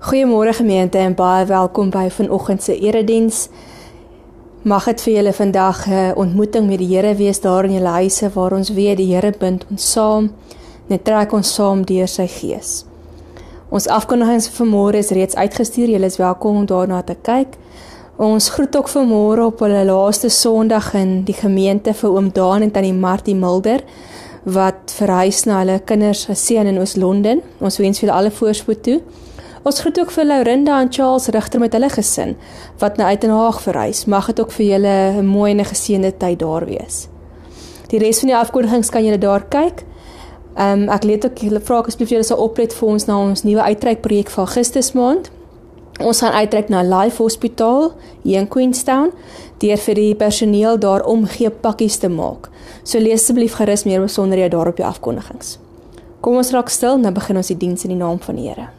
Goeiemôre gemeente en baie welkom by vanoggend se erediens. Mag dit vir julle vandag 'n ontmoeting met die Here wees daar in julle huise waar ons weet die Here bind ons saam, net trek ons saam deur sy gees. Ons afkondigings vir môre is reeds uitgestuur. Julle is welkom om daarna te kyk. Ons groet ook vir môre op hulle laaste Sondag in die gemeente vir oom Daan en tannie Martie Mulder wat verhuis na hulle kinders se seun in Oos-London. Ons wens vir hulle alle voorspoed toe. Ons groet ook vir Laurinda en Charles Rigter met hulle gesin wat na Uitenhaag verhuis. Mag dit ook vir julle 'n mooi en geseënde tyd daar wees. Die res van die afkondigings kan julle daar kyk. Ehm um, ek leet ook julle vra asseblief julle sal oplet vir ons na ons nuwe uitreik projek vir Augustus maand. Ons gaan uitreik na Life Hospitaal hier in Queenstown deur vir die personeel daar omgee pakkies te maak. So lees asseblief gerus meer besonderhede daar op die afkondigings. Kom ons raak stil en dan begin ons die diens in die naam van die Here.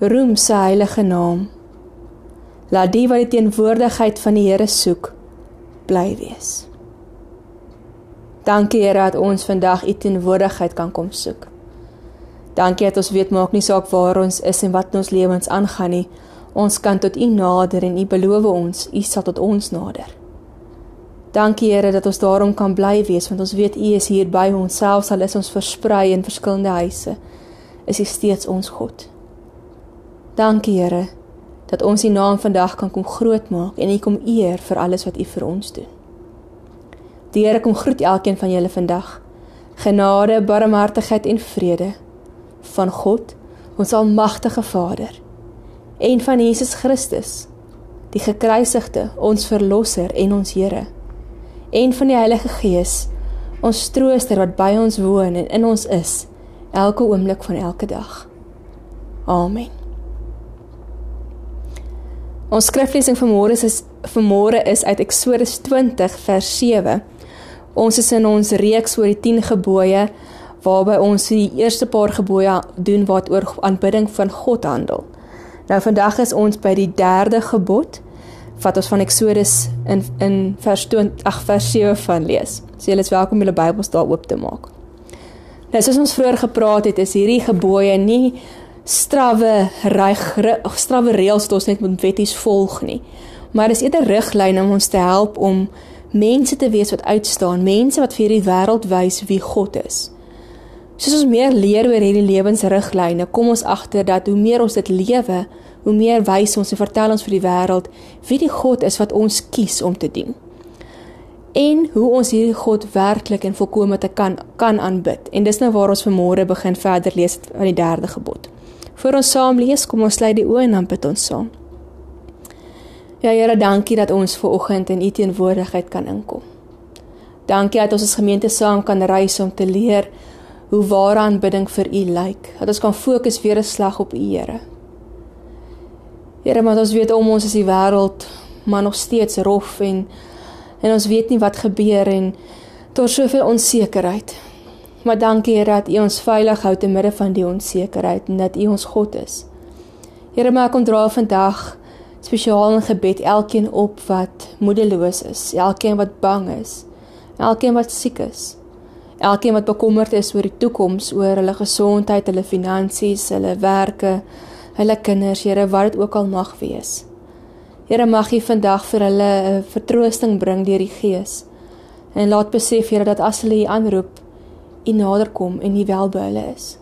Roem sy heilige naam. Laat die wat die teenwoordigheid van die Here soek, bly wees. Dankie Here dat ons vandag u teenwoordigheid kan kom soek. Dankie dat ons weet maak nie saak waar ons is en wat in ons lewens aangaan nie. Ons kan tot u nader en u beloof ons, u sal tot ons nader. Dankie Here dat ons daarom kan bly wees want ons weet u is hier by ons selfs al is ons versprei in verskillende huise. Is u steeds ons God. Dankie Here dat ons U naam vandag kan kom grootmaak en U kom eer vir alles wat U vir ons doen. Die Here kom groet elkeen van julle vandag. Genade, barmhartigheid en vrede van God, ons almagtige Vader, en van Jesus Christus, die gekruisigde, ons verlosser en ons Here, en van die Heilige Gees, ons trooster wat by ons woon en in ons is elke oomblik van elke dag. Amen. Ons skriflesing vir môre is vir môre is uit Eksodus 20 vers 7. Ons is in ons reeks oor die 10 gebooie waarby ons die eerste paar gebooie doen wat oor aanbidding van God handel. Nou vandag is ons by die derde gebod wat ons van Eksodus in in vers 20 ag vers 7 van lees. So julle is welkom om julle Bybels daar oop te maak. Nou soos ons vroeër gepraat het, is hierdie gebooie nie strawwe reg strawwe reëls wat ons net moet wetties volg nie. Maar dis eerder riglyne om ons te help om mense te wees wat uitstaan, mense wat vir hierdie wêreld wys wie God is. Soos ons meer leer oor hierdie lewensriglyne, kom ons agter dat hoe meer ons dit lewe, hoe meer wys ons en vertel ons vir die wêreld wie die God is wat ons kies om te dien. En hoe ons hierdie God werklik en volkome te kan kan aanbid. En dis nou waar ons vanmôre begin verder lees van die derde gebod. Voor ons saam lees, kom ons sluit die oë en dan bid ons saam. Ja Here, dankie dat ons ver oggend in U teenwoordigheid kan inkom. Dankie dat ons as gemeente saam kan reis om te leer hoe ware aanbidding vir U lyk. Dat ons kan fokus weer 'n slag op U, Here. Here, maar ons weet om ons is die wêreld maar nog steeds rof en en ons weet nie wat gebeur en daar's soveel onsekerheid. Maar dankie Here dat U ons veilig hou te midde van die onsekerheid en dat U ons God is. Here, maak ons dra vandag spesiaal in gebed elkeen op wat moedeloos is, elkeen wat bang is, elkeen wat siek is. Elkeen wat bekommerd is oor die toekoms, oor hulle gesondheid, hulle finansies, hulle werke, hulle kinders, Here, wat dit ook al mag wees. Here, mag U vandag vir hulle 'n vertroosting bring deur die Gees. En laat besef Here dat as hulle U aanroep, U naderkom en U wel by hulle is.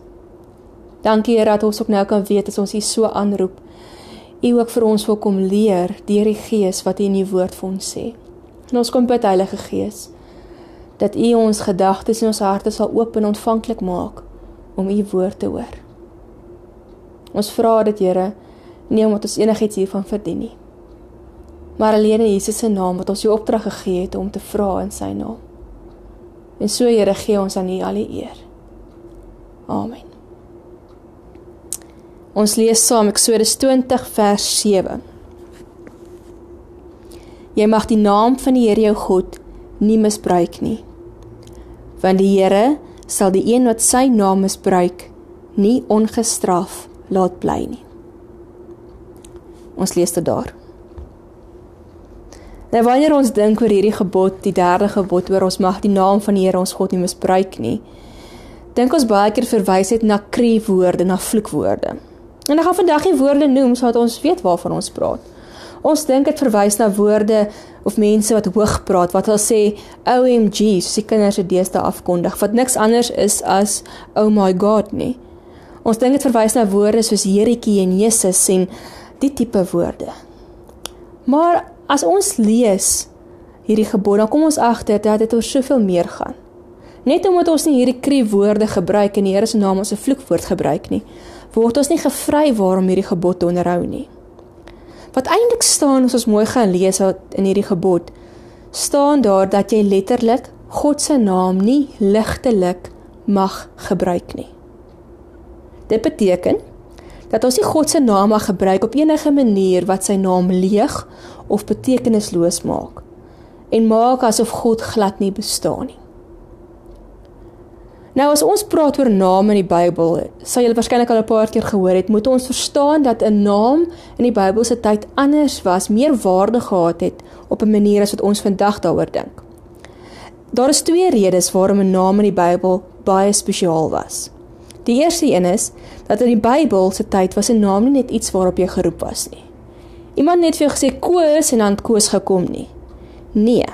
Dankie Here dat ons ook nou kan weet as ons U so aanroep, U ook vir ons wil kom leer deur die Gees wat U in U woord vir ons sê. En ons kom bid Heilige Gees dat U ons gedagtes en ons harte sal oop en ontvanklik maak om U woord te hoor. Ons vra dit Here, nie omdat ons enigiets hiervan verdien nie, maar alleen in Jesus se naam wat ons U opdrag gegee het om te vra in Sy naam. En so Here gee ons aan U al die eer. Amen. Ons lees saam Eksodus 20 vers 7. Jy mag die naam van die Here jou God nie misbruik nie. Want die Here sal die een wat sy naam misbruik nie ongestraf laat bly nie. Ons lees dit daar. Nou wanneer ons dink oor hierdie gebod, die derde gebod oor ons mag die naam van die Here ons God nie misbruik nie, dink ons baie keer verwys dit na kreewoorde, na vloekwoorde. En ek gaan vandag die woorde noem sodat ons weet waarvan ons praat. Ons dink dit verwys na woorde of mense wat hoog praat, wat hulle sê OMG, soos die kinders se deesdae afkondig, wat niks anders is as oh my god nie. Ons dink dit verwys na woorde soos Heretjie en Jesus en die tipe woorde. Maar as ons lees hierdie gebod, dan kom ons agter dat dit oor soveel meer gaan. Net omdat ons nie hierdie krie woorde gebruik in die Here se naam as 'n vloekwoord gebruik nie, word ons nie gevry waarom hierdie gebod te onderhou nie. Wat eintlik staan as ons mooi gaan lees in hierdie gebod, staan daar dat jy letterlik God se naam nie ligtelik mag gebruik nie. Dit beteken dat ons nie God se naam mag gebruik op enige manier wat sy naam leeg of betekenisloos maak en maak asof God glad nie bestaan nie. Nou as ons praat oor name in die Bybel, sal julle waarskynlik al 'n paar keer gehoor het, moet ons verstaan dat 'n naam in die Bybel se tyd anders was, meer waarde gehad het op 'n manier as wat ons vandag daaroor dink. Daar is twee redes waarom 'n naam in die Bybel baie spesiaal was. Die eerste een is dat in die Bybel se tyd was 'n naam nie net iets waarop jy geroep was nie. Iemand net vir jou gesê Koos en dan Koos gekom nie. Nee.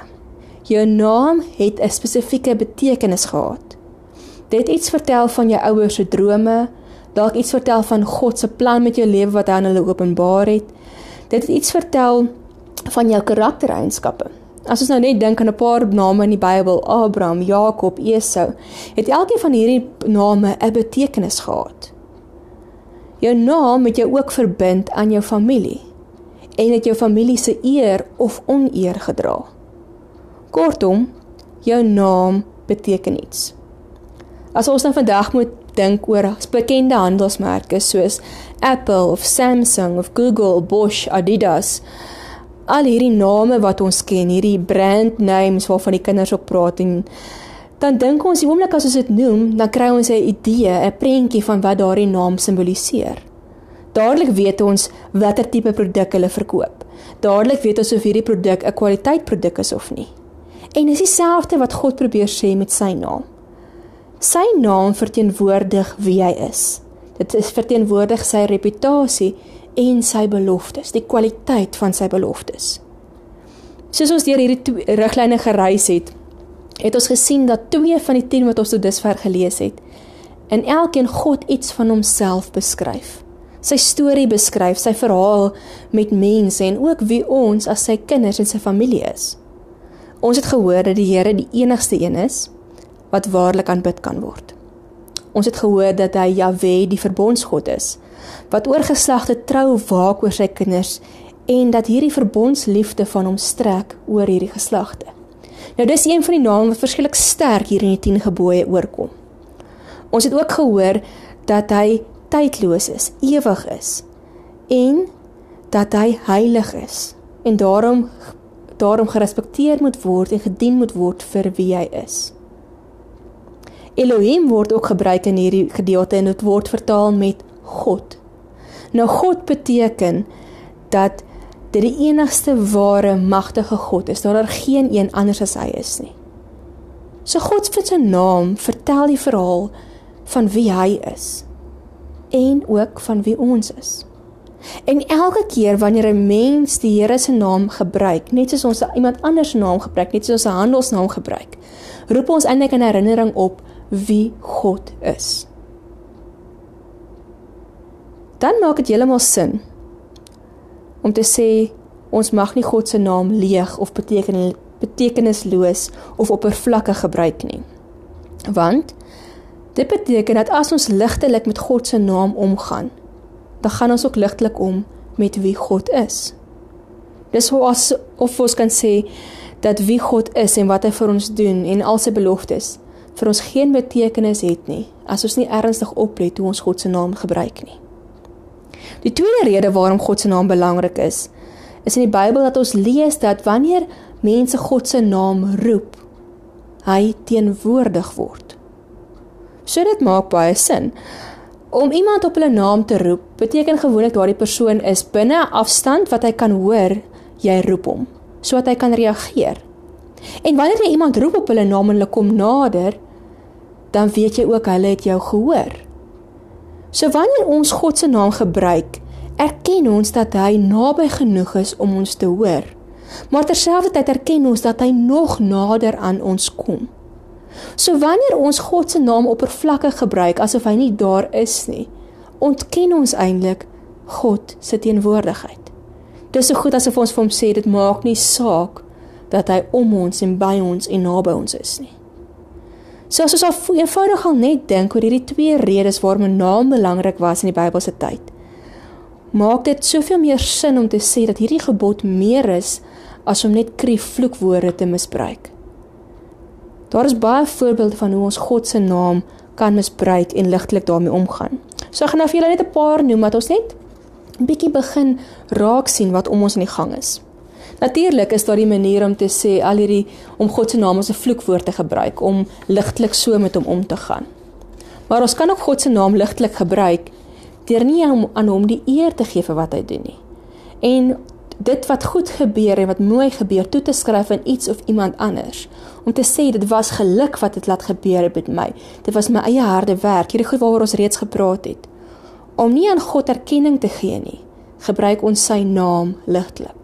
Jou naam het 'n spesifieke betekenis gehad. Dit iets vertel van jou ouers se drome, dalk iets vertel van God se plan met jou lewe wat hy aan hulle openbaar het. Dit het iets vertel van jou karaktereienskappe. As ons nou net dink aan 'n paar name in die Bybel, Abraham, Jakob, Esau, het elkeen van hierdie name 'n betekenis gehad. Jou naam het jou ook verbind aan jou familie en het jou familie se eer of oneer gedra. Kortom, jou naam beteken iets. As ons nou vandag moet dink oor bekende handelsmerke soos Apple of Samsung of Google, Bosch, Adidas, al hierdie name wat ons ken, hierdie brand names waarvan die kinders op praat en dan dink ons die oomblik as ons dit noem, dan kry ons 'n idee, 'n prentjie van wat daardie naam simboliseer. Dadelik weet ons watter tipe produk hulle verkoop. Dadelik weet ons of hierdie produk 'n kwaliteitproduk is of nie. En dis dieselfde wat God probeer sê met sy naam. Sy naam verteenwoordig wie hy is. Dit is verteenwoordig sy reputasie en sy beloftes, die kwaliteit van sy beloftes. Soos ons deur hierdie riglyne gereis het, het ons gesien dat twee van die 10 wat ons tot dusver gelees het, in elkeen God iets van homself beskryf. Sy storie beskryf, sy verhaal met mense en ook wie ons as sy kinders en sy familie is. Ons het gehoor dat die Here die enigste een is wat waarlik aanbid kan word. Ons het gehoor dat hy Jahwe die verbondsgod is wat oor geslagte trou waak oor sy kinders en dat hierdie verbondsliefde van hom strek oor hierdie geslagte. Nou dis een van die name wat verskillik sterk hier in die 10 gebooie oorkom. Ons het ook gehoor dat hy tydloos is, ewig is en dat hy heilig is en daarom daarom gerespekteer moet word en gedien moet word vir wie hy is. Elohim word ook gebruik in hierdie gedeelte en dit word vertaal met God. Nou God beteken dat dit die enigste ware magtige God is. Daar is geen een anders as hy is nie. So God se naam vertel die verhaal van wie hy is en ook van wie ons is. En elke keer wanneer 'n mens die Here se naam gebruik, net soos ons iemand anders se naam gebruik, net soos ons 'n handelsnaam gebruik, roep ons eintlik 'n herinnering op wie God is. Dan maak dit heeltemal sin om te sê ons mag nie God se naam leeg of beteken betekenisloos of oppervlakkig gebruik nie. Want dit beteken dat as ons ligtelik met God se naam omgaan, dan gaan ons ook ligtelik om met wie God is. Dis hoe as of ons kan sê dat wie God is en wat hy vir ons doen en al sy beloftes vir ons geen betekenis het nie as ons nie ernstig oplet hoe ons God se naam gebruik nie. Die tweede rede waarom God se naam belangrik is, is in die Bybel dat ons lees dat wanneer mense God se naam roep, hy teenwoordig word. So dit maak baie sin. Om iemand op hulle naam te roep, beteken gewoonlik daardie persoon is binne 'n afstand wat hy kan hoor jy roep hom, sodat hy kan reageer. En wanneer jy iemand roep op hulle naam en hulle kom nader, dan weet jy ook hulle het jou gehoor. So wanneer ons God se naam gebruik, erken ons dat hy naby genoeg is om ons te hoor. Maar terselfdertyd erken ons dat hy nog nader aan ons kom. So wanneer ons God se naam oppervlakkig gebruik asof hy nie daar is nie, ontken ons eintlik God se teenwoordigheid. Dis so goed asof ons vir hom sê dit maak nie saak dat hy om ons en by ons en naby ons is nie. So as ons al eenvoudig al net dink oor hierdie twee redes waarom 'n naam belangrik was in die Bybelse tyd, maak dit soveel meer sin om te sê dat hierdie gebod meer is as om net krief vloekwoorde te misbruik. Daar is baie voorbeelde van hoe ons God se naam kan misbruik en ligtelik daarmee omgaan. So ek gaan nou vir julle net 'n paar noem wat ons net 'n bietjie begin raak sien wat om ons in die gang is. Natuurlik is daar die manier om te sê al hierdie om God se naam as 'n vloekwoord te gebruik om ligtelik so met hom om te gaan. Maar ons kan ook God se naam ligtelik gebruik deur nie om aan hom die eer te gee vir wat hy doen nie. En dit wat goed gebeur en wat mooi gebeur toe te skryf aan iets of iemand anders. Om te sê dit was geluk wat dit laat gebeur met my. Dit was my eie harde werk, hierdie goed waaroor ons reeds gepraat het om nie aan God erkenning te gee nie, gebruik ons sy naam ligtelik.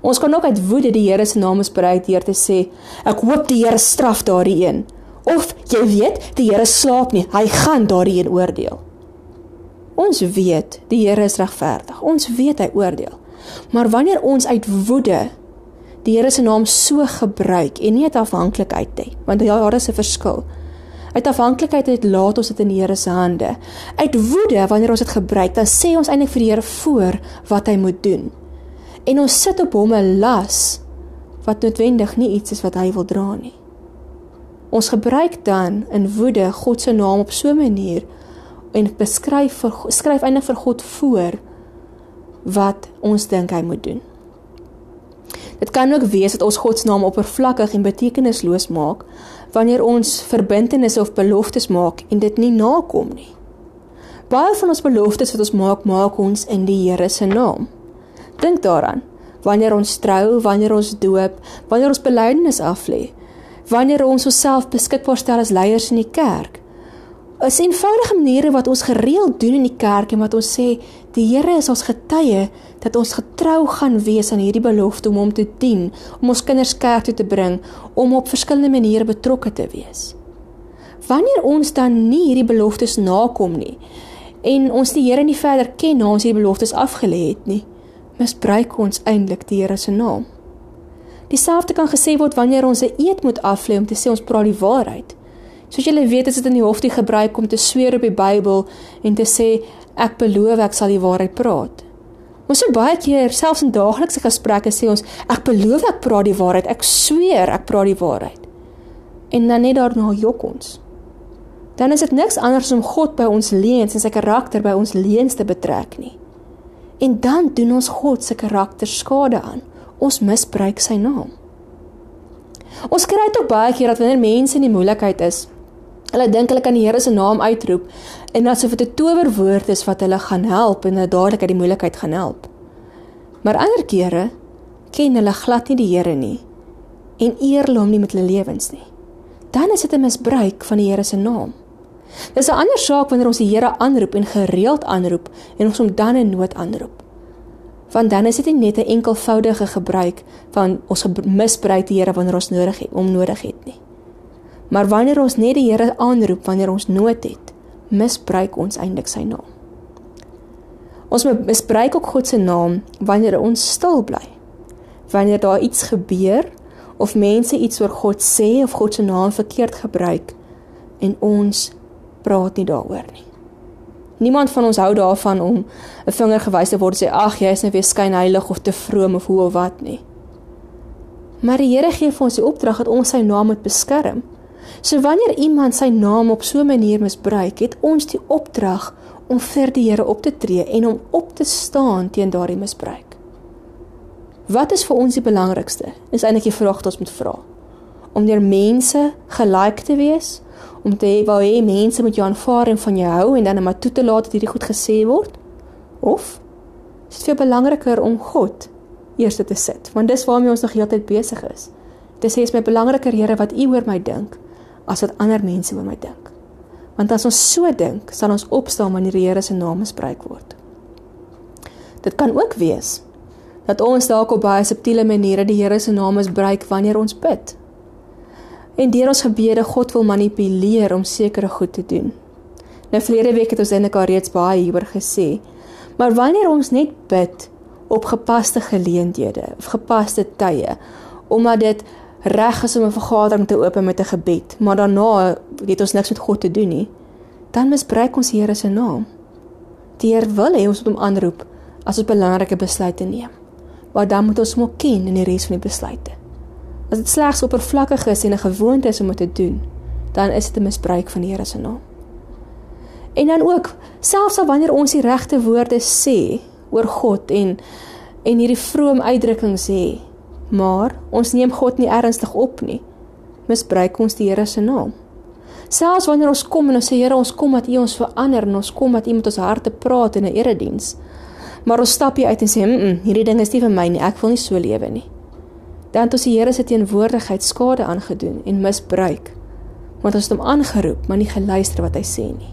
Ons kan ook uit woede die Here se naam misbruik deur te sê, ek hoop die Here straf daardie een. Of jy weet, die Here slaap nie, hy gaan daardie een oordeel. Ons weet die Here is regverdig. Ons weet hy oordeel. Maar wanneer ons uit woede die Here se naam so gebruik en nie uit afhanklikheid het, want daar is 'n verskil. Uit afhanklikheid het laat ons dit in die Here se hande. Uit woede wanneer ons dit gebruik, dan sê ons eintlik vir die Here voor wat hy moet doen. En ons sit op hom 'n las wat noodwendig nie iets is wat hy wil dra nie. Ons gebruik dan in woede God se naam op so 'n manier en beskryf vir skryf eintlik vir God voor wat ons dink hy moet doen. Dit kan ook wees dat ons God se naam oppervlakkig en betekenisloos maak wanneer ons verbintenisse of beloftes maak en dit nie nakom nie. Baie van ons beloftes wat ons maak, maak ons in die Here se naam. Dink daaraan. Wanneer ons trou, wanneer ons doop, wanneer ons belydenis aflê, wanneer ons onsself beskikbaar stel as leiers in die kerk, is eenvoudige maniere wat ons gereeld doen in die kerk en wat ons sê die Here is ons getuie dat ons getrou gaan wees aan hierdie belofte om hom te dien, om ons kinders kerk toe te bring, om op verskillende maniere betrokke te wees. Wanneer ons dan nie hierdie beloftes nakom nie en ons die Here nie verder ken na ons hierdie beloftes afgelê het nie, misbruik ons eintlik die Here se naam. Dieselfde kan gesê word wanneer ons 'n eed moet aflê om te sê ons praat die waarheid. Soos julle weet, is dit in die hof die gebruik om te sweer op die Bybel en te sê ek beloof ek sal die waarheid praat. Ons so baie keer selfs in daaglikse gesprekke sê ons ek beloof ek praat die waarheid, ek sweer ek praat die waarheid. En dan net daarna jok ons. Dan is dit niks anders om God by ons leuns en sy karakter by ons leuns te betrek nie. En dan doen ons God se karakter skade aan. Ons misbruik sy naam. Ons kry dit ook baie keer dat wanneer mense in die moeilikheid is, Hulle dink hulle kan die Here se naam uitroep en asof dit 'n towerwoord is wat hulle gaan help en hulle dadelik uit die moeilikheid gaan help. Maar ander kere ken hulle glad nie die Here nie en eer hom nie met hulle lewens nie. Dan is dit 'n misbruik van die Here se naam. Dis 'n ander saak wanneer ons die Here aanroep en gereeld aanroep en ons hom dan in nood aanroep. Want dan is dit nie net 'n enkelvoudige gebruik van ons misbruik die Here wanneer ons nodig het, om nodig het nie. Maar wanneer ons net die Here aanroep wanneer ons nood het, misbruik ons eintlik sy naam. Ons misbruik ook God se naam wanneer ons stil bly. Wanneer daar iets gebeur of mense iets oor God sê of God se naam verkeerd gebruik en ons praat nie daaroor nie. Niemand van ons hou daarvan om 'n vinger gewys te word sê ag jy is net weer skynheilig of te vroom of hoe of wat nie. Maar die Here gee vir ons die opdrag dat ons sy naam moet beskerm. So wanneer iemand sy naam op so 'n manier misbruik, het ons die opdrag om vir die Here op te tree en om op te staan teen daardie misbruik. Wat is vir ons die belangrikste? Is eintlik die vraag wat ons moet vra. Om deur mense gelike te wees, om te hê mense moet jou aanvaar en van jou hou en dan net maar toe te laat dat hierdie goed gesê word? Of is dit veel belangriker om God eers te sit? Want dis waarmee ons nog heeltyd besig is. Dit sê is my belangriker Here wat U oor my dink as wat ander mense oor my dink. Want as ons so dink, sal ons opstaan wanneer die Here se naam misbruik word. Dit kan ook wees dat ons dalk op baie subtiele maniere die Here se naam misbruik wanneer ons bid. En deur ons gebede God wil manipuleer om sekere goed te doen. Nou verlede week het ons eintlik al reeds baie hieroor gesê. Maar wanneer ons net bid op gepaste geleenthede of gepaste tye omdat dit reg is om 'n vergadering te open met 'n gebed, maar daarna het ons niks met God te doen nie, dan misbruik ons Here se naam. Die Heer wil hê ons moet hom aanroep as ons belangrike besluite neem. Maar dan moet ons hom ken in die res van die besluite. As dit slegs oppervlakkig is en 'n gewoonte is om dit te doen, dan is dit 'n misbruik van die Here se naam. En dan ook, selfs al wanneer ons die regte woorde sê oor God en en hierdie vrome uitdrukkings sê, maar ons neem God nie ernstig op nie, misbruik ons die Here se naam. Selfs wanneer ons kom en ons sê Here, ons kom dat U ons verander en ons kom dat U met ons harte praat in 'n erediens. Maar ons stap hier uit en sê, "Mmm, -mm, hierdie ding is nie vir my nie. Ek wil nie so lewe nie." Dan het ons die Here se teenwoordigheid skade aangedoen en misbruik. Want ons het hom aangeroep, maar nie geluister wat hy sê nie.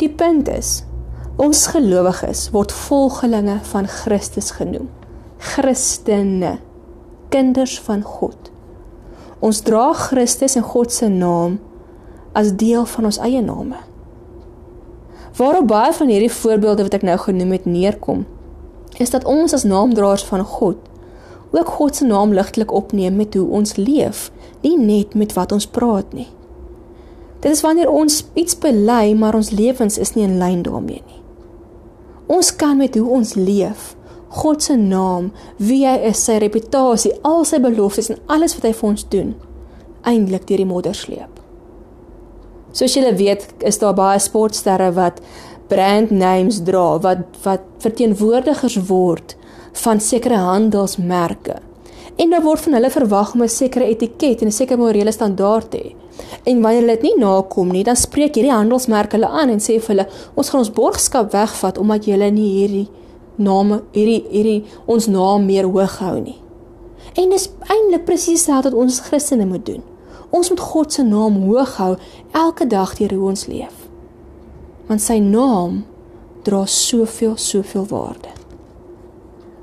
Die punt is, ons gelowiges word volgelinge van Christus genoem. Christene, kinders van God. Ons dra Christus in God se naam as deel van ons eie name. Waarop baie van hierdie voorbeelde wat ek nou genoem het neerkom, is dat ons as naamdraers van God ook God se naam ligtelik opneem met hoe ons leef, nie net met wat ons praat nie. Dit is wanneer ons iets bely, maar ons lewens is nie in lyn daarmee nie. Ons kan met hoe ons leef, God se naam, wie hy is, sy reputasie, al sy beloftes en alles wat hy vir ons doen, eintlik deur die modder sleep. Soos julle weet, is daar baie sportsterre wat brand names dra wat wat verteenwoordigers word van sekere handelsmerke. En daar word van hulle verwag om 'n sekere etiket en 'n sekere morele standaard te hê. En wanneer hulle dit nie nakom nie, dan spreek hierdie handelsmerke hulle aan en sê vir hulle, ons gaan ons borgskap wegvat omdat julle nie hierdie name hierdie hierdie ons naam meer hoog hou nie. En dis eintlik presies wat ons Christene moet doen. Ons moet God se naam hoog hou elke dag deur hoe ons leef. Want sy naam dra soveel soveel waarde.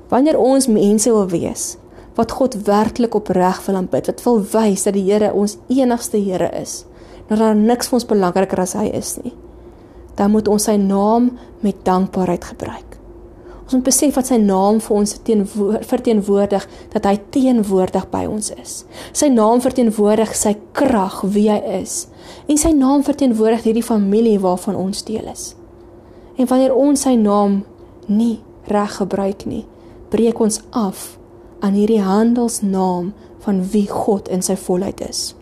Wanneer ons mense wil wees wat God werklik opreg wil aanbid, wat wil wys dat die Here ons enigste Here is, dat daar niks vir ons belangriker as hy is nie, dan moet ons sy naam met dankbaarheid gebruik. Ons moet besef wat sy naam vir ons verteenwoordig, dat hy teenwoordig by ons is. Sy naam verteenwoordig sy krag, wie hy is. En sy naam verteenwoordig hierdie familie waarvan ons deel is. En wanneer ons sy naam nie reg gebruik nie, breek ons af aan hierdie handelsnaam van wie God in sy volheid is.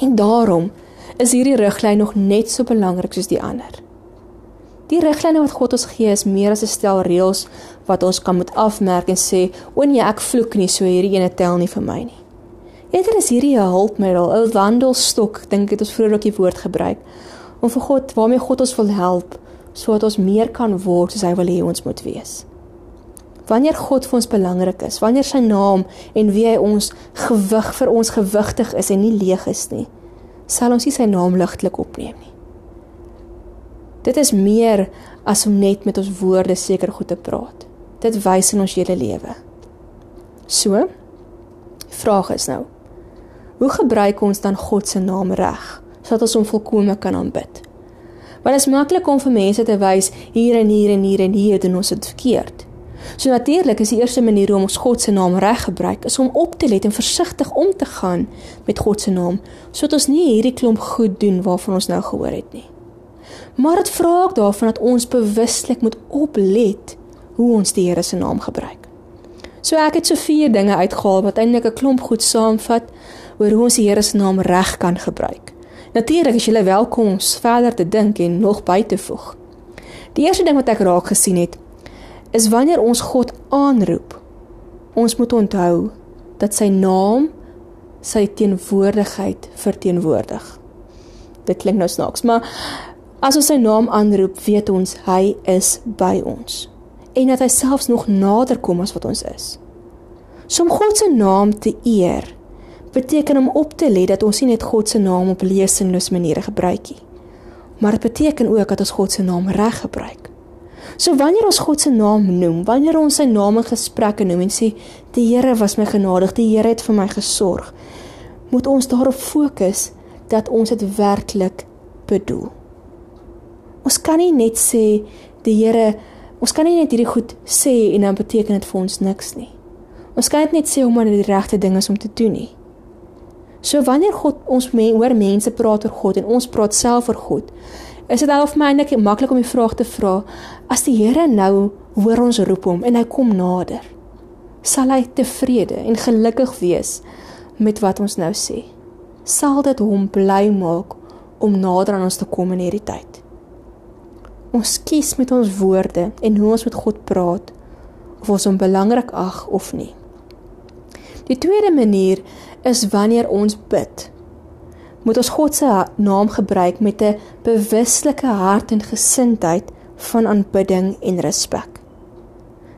En daarom is hierdie riglyn nog net so belangrik soos die ander. Die riglyne wat God ons gee is meer as 'n stel reëls wat ons kan moet afmerk en sê, "O nee, ek vloek nie, so hierdie ene tel nie vir my nie." Eerder is hierdie 'n hulpmiddel, 'n wandelstok, dink ek het ons vroeër ook die woord gebruik, om vir God, waarmee God ons wil help sodat ons meer kan word soos hy wil hê ons moet wees. Wanneer God vir ons belangrik is, wanneer sy naam en wie hy ons gewig vir ons gewigtig is en nie leeg is nie, sal ons nie sy naam ligtelik opneem nie. Dit is meer as om net met ons woorde seker goed te praat. Dit wys in ons hele lewe. So, vraag is nou: Hoe gebruik ons dan God se naam reg sodat ons hom volkome kan aanbid? Want dit is maklik om vir mense te wys hier en hier en hier en hier doen ons dit verkeerd. So natuurlik is die eerste manier om ons God se naam reg gebruik is om op te let en versigtig om te gaan met God se naam sodat ons nie hierdie klomp goed doen waarvan ons nou gehoor het nie. Maar dit vra ook daarvan dat ons bewuslik moet oplet hoe ons die Here se naam gebruik. So ek het so vier dinge uitgehaal wat eintlik 'n klomp goed saamvat oor hoe ons die Here se naam reg kan gebruik. Natuurlik is jy welkom om verder te dink en nog by te voeg. Die eerste ding wat ek raak gesien het, is wanneer ons God aanroep, ons moet onthou dat sy naam sy teenwoordigheid verteenwoordig. Dit klink nou snaaks, maar As ons sy naam aanroep, weet ons hy is by ons en dat hy selfs nog nader kom as wat ons is. So om God se naam te eer, beteken om op te let dat ons nie net God se naam op leesingloos maniere gebruik nie. Maar dit beteken ook dat ons God se naam reg gebruik. So wanneer ons God se naam noem, wanneer ons sy naam in gesprekke noem en sê die Here was my genadig, die Here het vir my gesorg, moet ons daarop fokus dat ons dit werklik bedoel. Ons kan nie net sê die Here, ons kan nie net hierdie goed sê en dan beteken dit vir ons niks nie. Ons kan dit net sê omdat dit die regte ding is om te doen nie. So wanneer God ons men, hoor mense praat oor God en ons praat self oor God, is dit al vir my eintlik maklik om die vraag te vra: as die Here nou hoor ons roep hom en hy kom nader, sal hy tevrede en gelukkig wees met wat ons nou sê? Sal dit hom bly maak om nader aan ons te kom in hierdie tyd? Ons kies met ons woorde en hoe ons met God praat of ons hom belangrik ag of nie. Die tweede manier is wanneer ons bid. Moet ons God se naam gebruik met 'n bewuslike hart en gesindheid van aanbidding en respek.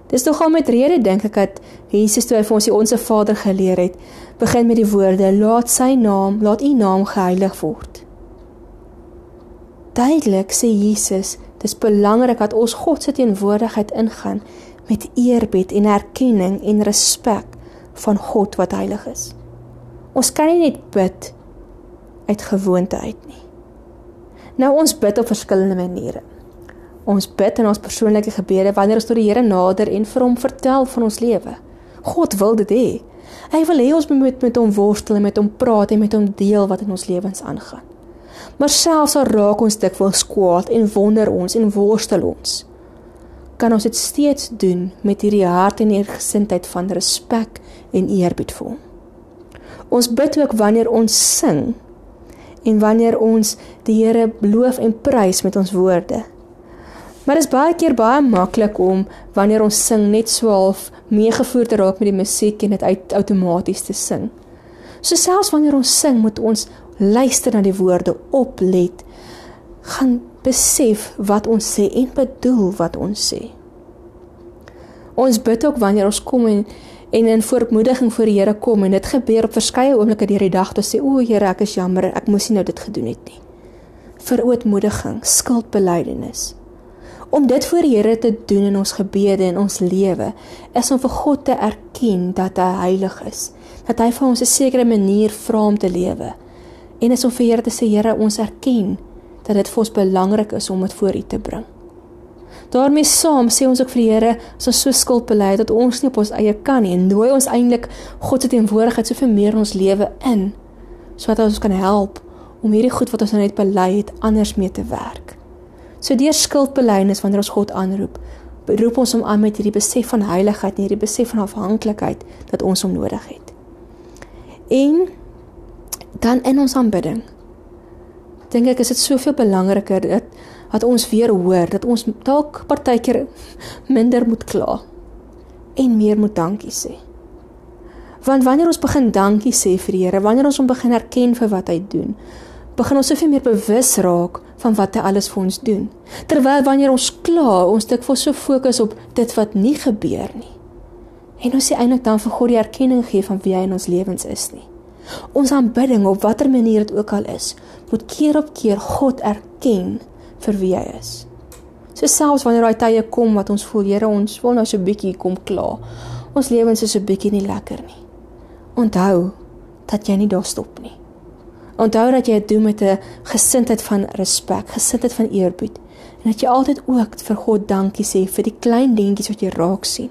Dis nogal met rede dink ek dat Jesus toe hy vir ons die onsse Vader geleer het, begin met die woorde: "Laat sy naam, laat u naam geheilig word." Duidelik sê Jesus, dis belangrik dat ons God se teenwoordigheid ingaan met eerbied en erkenning en respek van God wat heilig is. Ons kan nie net bid uit gewoonte uit nie. Nou ons bid op verskillende maniere. Ons bid in ons persoonlike gebede wanneer ons tot die Here nader en vir hom vertel van ons lewe. God wil dit hê. Hy wil hê ons moet met hom worstel met hom praat en met hom deel wat in ons lewens aangaan. Maar selfs al raak ons dikwels kwaad en wonder ons en worstel ons, kan ons dit steeds doen met hierdie hart en hierdie gesindheid van respek en eerbied vir hom. Ons bid ook wanneer ons sing en wanneer ons die Here loof en prys met ons woorde. Maar dit is baie keer baie maklik om wanneer ons sing net so half meegevoer te raak met die musiek en dit uit outomaties te sing. So selfs wanneer ons sing, moet ons luister na die woorde, oplet, gaan besef wat ons sê en bedoel wat ons sê. Ons bid ook wanneer ons kom en en in voormoediging voor die Here kom en dit gebeur op verskeie oomblikke deur die dag te sê o Here ek is jammer. Ek moes nie nou dit gedoen het nie. Vir ootmoediging skuldbelydenis om dit voor die Here te doen in ons gebede en ons lewe is om vir God te erken dat hy heilig is dat hy vir ons 'n sekere manier vra om te lewe en is om vir Here te sê Here ons erken dat dit vir ons belangrik is om dit voor U te bring daarmee saam sê ons ook vir die Here, as ons so skuld bely dat ons nie op ons eie kan nie en nooi ons eintlik God se teenwoordigheid soveel meer in ons lewe in sodat ons kan help om hierdie goed wat ons nou net bely het anders mee te werk. So deur skuldbelydenis wanneer ons God aanroep, beroep ons hom aan met hierdie besef van heiligheid en hierdie besef van afhanklikheid dat ons hom nodig het. En dan in ons aanbidding dink ek is dit soveel belangriker dat dat ons weer hoor dat ons dalk partykeer minder moet kla en meer moet dankie sê. Want wanneer ons begin dankie sê vir die Here, wanneer ons hom begin erken vir wat hy doen, begin ons soveel meer bewus raak van wat hy alles vir ons doen. Terwyl wanneer ons kla, ons dikwels so fokus op dit wat nie gebeur nie. En ons sê eintlik dan vir God die erkenning gee van wie hy in ons lewens is nie. Ons aanbidding op watter manier dit ook al is, moet keer op keer God erken vir wie hy is. So selfs wanneer daai tye kom wat ons voel, Here, ons wil nou so 'n bietjie kom kla. Ons lewens is so 'n bietjie nie lekker nie. Onthou dat jy nie daar stop nie. Onthou dat jy dit doen met 'n gesindheid van respek, gesindheid van eerbied en dat jy altyd ook vir God dankie sê vir die klein dingetjies wat jy raak sien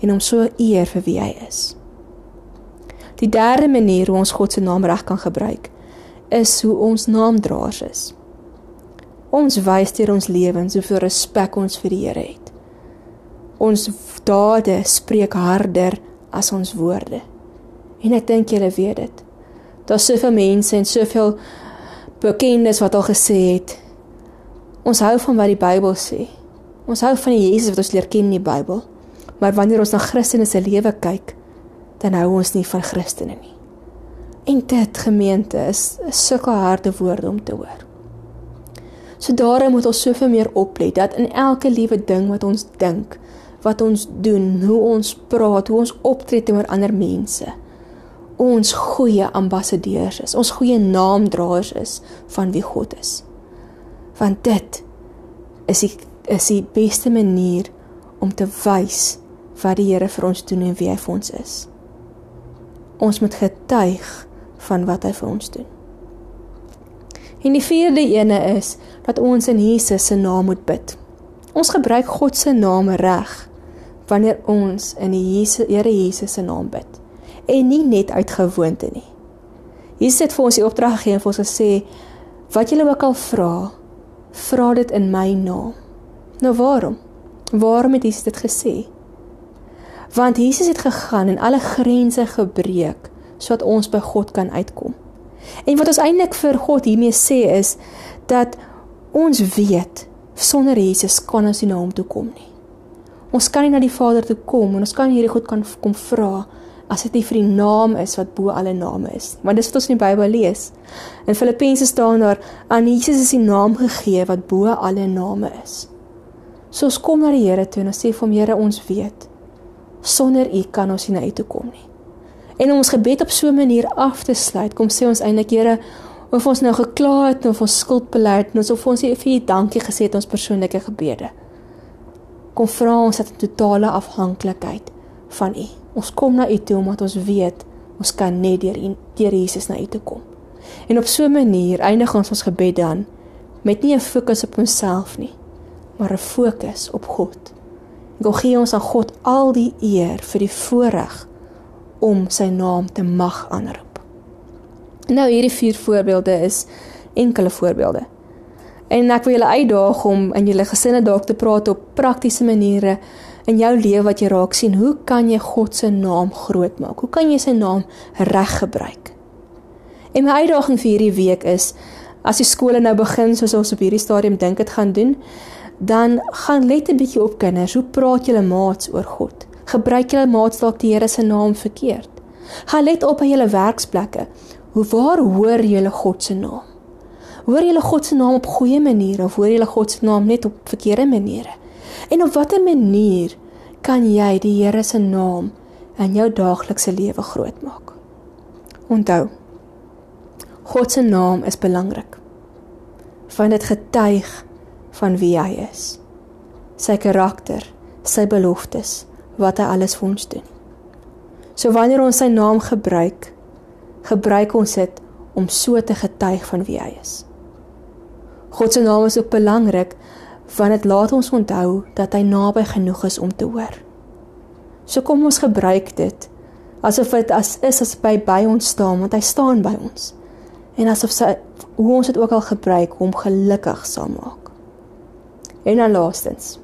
en hom so eer vir wie hy is. Die derde manier hoe ons God se naam reg kan gebruik is hoe ons naamdraers is. Ons wys deur ons lewens hoeveel respek ons vir die Here het. Ons dade spreek harder as ons woorde. En ek dink julle weet dit. Daar's soveel mense en soveel bekendes wat al gesê het ons hou van wat die Bybel sê. Ons hou van die Jesus wat ons leer ken in die Bybel. Maar wanneer ons na Christene se lewe kyk, dan hou ons nie van Christene nie. En dit gemeente is sulke harde woorde om te hoor. So daarom moet ons soveel meer oplet dat in elke liewe ding wat ons dink, wat ons doen, hoe ons praat, hoe ons optree teenoor ander mense, ons goeie ambassadeurs is, ons goeie naamdraers is van wie God is. Want dit is die is die beste manier om te wys wat die Here vir ons doen en wie hy vir ons is. Ons moet getuig van wat hy vir ons doen. En die vierde ene is dat ons in Jesus se naam moet bid. Ons gebruik God se naam reg wanneer ons in die Jesus, Here Jesus se naam bid en nie net uit gewoonte nie. Jesus het vir ons die opdrag gegee en vir ons gesê wat julle ook al vra, vra dit in my naam. Nou waarom? Waarom het Jesus dit gesê? Want Jesus het gegaan en alle grense gebreek sodat ons by God kan uitkom. En wat ons eintlik vir God hiermee sê is dat ons weet sonder Jesus kan ons nie na hom toe kom nie. Ons kan nie na die Vader toe kom en ons kan hierdie God kan kom vra as dit nie vir die naam is wat bo alle name is. Want dis wat ons in die Bybel lees. In Filippense staan daar aan Jesus is die naam gegee wat bo alle name is. So ons kom na die Here toe en ons sê vir hom Here ons weet sonder U kan ons nie na U toe kom nie. En om ons gebed op so 'n manier af te sluit, kom sê ons eintlik Here of ons nou gekla het of ons skuld bely het, of ons vir U dankie gesê het ons persoonlike gebede. Kom vra ons dat 'n totale afhanklikheid van U. Ons kom na U toe omdat ons weet ons kan net deur deur Jesus na U toe kom. En op so 'n manier eindig ons ons gebed dan met nie 'n fokus op onsself nie, maar 'n fokus op God. God gee ons aan God al die eer vir die voorreg om sy naam te mag aanroep. Nou hierdie vier voorbeelde is enkele voorbeelde. En ek wil julle uitdaag om in julle gesinne dalk te praat op praktiese maniere in jou lewe wat jy raak sien, hoe kan jy God se naam groot maak? Hoe kan jy sy naam reg gebruik? En my uitdaging vir hierdie week is as die skole nou begin soos ons op hierdie stadium dink dit gaan doen, dan gaan let 'n bietjie op kinders. Hoe praat julle maats oor God? Gebruik julle maats dalk die Here se naam verkeerd? Gaan let op by julle werksplekke. Hoe waar hoor julle God se naam? Hoor julle God se naam op goeie maniere of hoor julle God se naam net op verkeerde maniere? En op watter manier kan jy die Here se naam in jou daaglikse lewe groot maak? Onthou, God se naam is belangrik. Want dit getuig van wie hy is. Sy karakter, sy beloftes, wat hy alles vir ons doen. So wanneer ons sy naam gebruik, gebruik ons dit om so te getuig van wie hy is. God se naam is ook belangrik want dit laat ons onthou dat hy naby genoeg is om te hoor. So kom ons gebruik dit asof dit as is as by by ons staan want hy staan by ons. En asof sy hoe ons dit ook al gebruik om gelukkig sal maak. En dan laastens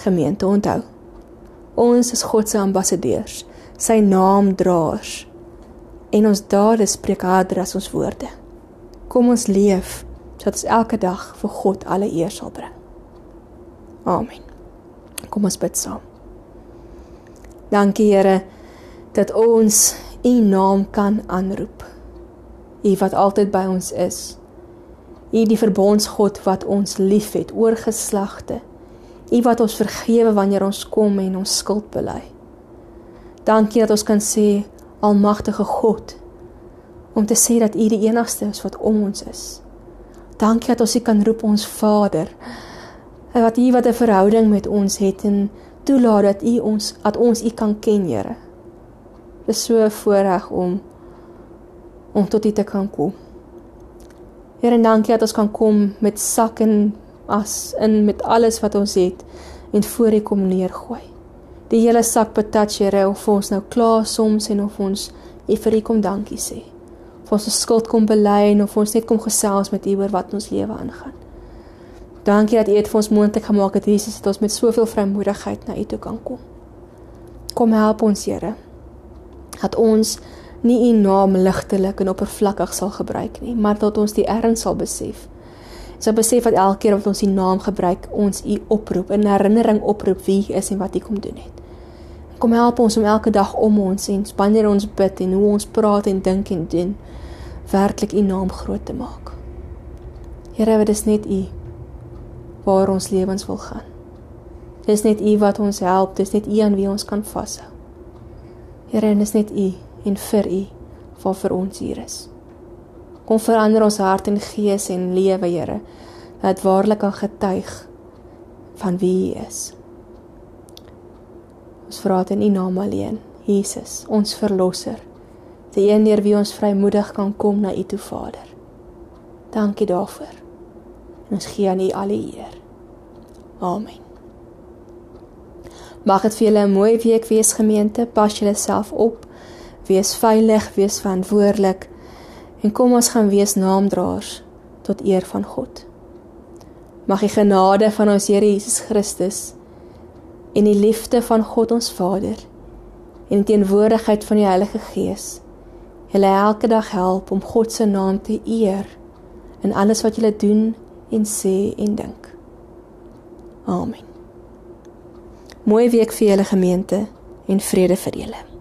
gemeente onthou. Ons is God se ambassadeurs, sy naamdraers. En ons dade spreek harder as ons woorde. Kom ons leef sodat ons elke dag vir God alle eer sal bring. Amen. Kom ons bid saam. Dankie Here dat ons U naam kan aanroep. U wat altyd by ons is. U die verbondsgod wat ons liefhet oor geslagte. U wat ons vergewe wanneer ons kom en ons skuld bely. Dankie dat ons kan sê almagtige God om te sê dat U die enigste is wat om ons is. Dankie dat ons U kan roep ons Vader en wat U wat 'n verhouding met ons het en toelaat dat U ons dat ons U kan ken, Here. Dit is so 'n voorreg om om tot U te kan kom. Here, dankie dat ons kan kom met sak en as in met alles wat ons het en voor U kom neergooi. Die hele sak patat, Here, of ons nou klaar soms en of ons U vir U kom dankie sê. Of ons skuld kom bely en of ons net kom gesels met U oor wat ons lewe aangaan. Dankie dat U dit vir ons moontlik gemaak het, Jesus, dat ons met soveel vrymoedigheid na U toe kan kom. Kom help ons, Here. Dat ons nie U naam ligtelik en oppervlakkig sal gebruik nie, maar dat ons die erns sal besef. Sal besef dat elke keer wat ons U naam gebruik, ons U oproep, 'n herinnering oproep wie U is en wat U kom doen het. Kom help ons om elke dag om ons en wanneer ons bid en hoe ons praat en dink en doen, werklik U naam groot te maak. Here, dit is net U waar ons lewens wil gaan. Dis net U wat ons help, dis net U aan wie ons kan vashou. Here, en dis net U en vir U wat vir ons hier is. Kom verander ons hart en gees en lewe, Here, dat waarlik kan getuig van wie U is. Ons vra dit in U naam alleen, Jesus, ons verlosser, die een deur wie ons vrymoedig kan kom na U toe, Vader. Dankie daarvoor. En ons gee aan U al die eer. Amen. Mag dit vir julle 'n mooi week wees gemeente. Pas julle self op. Wees veilig, wees verantwoordelik en kom ons gaan wees naamdraers tot eer van God. Mag die genade van ons Here Jesus Christus en die liefde van God ons Vader en die teenwoordigheid van die Heilige Gees julle elke dag help om God se naam te eer in alles wat julle doen en sê en dink. Amen. Mooi week vir julle gemeente en vrede vir julle.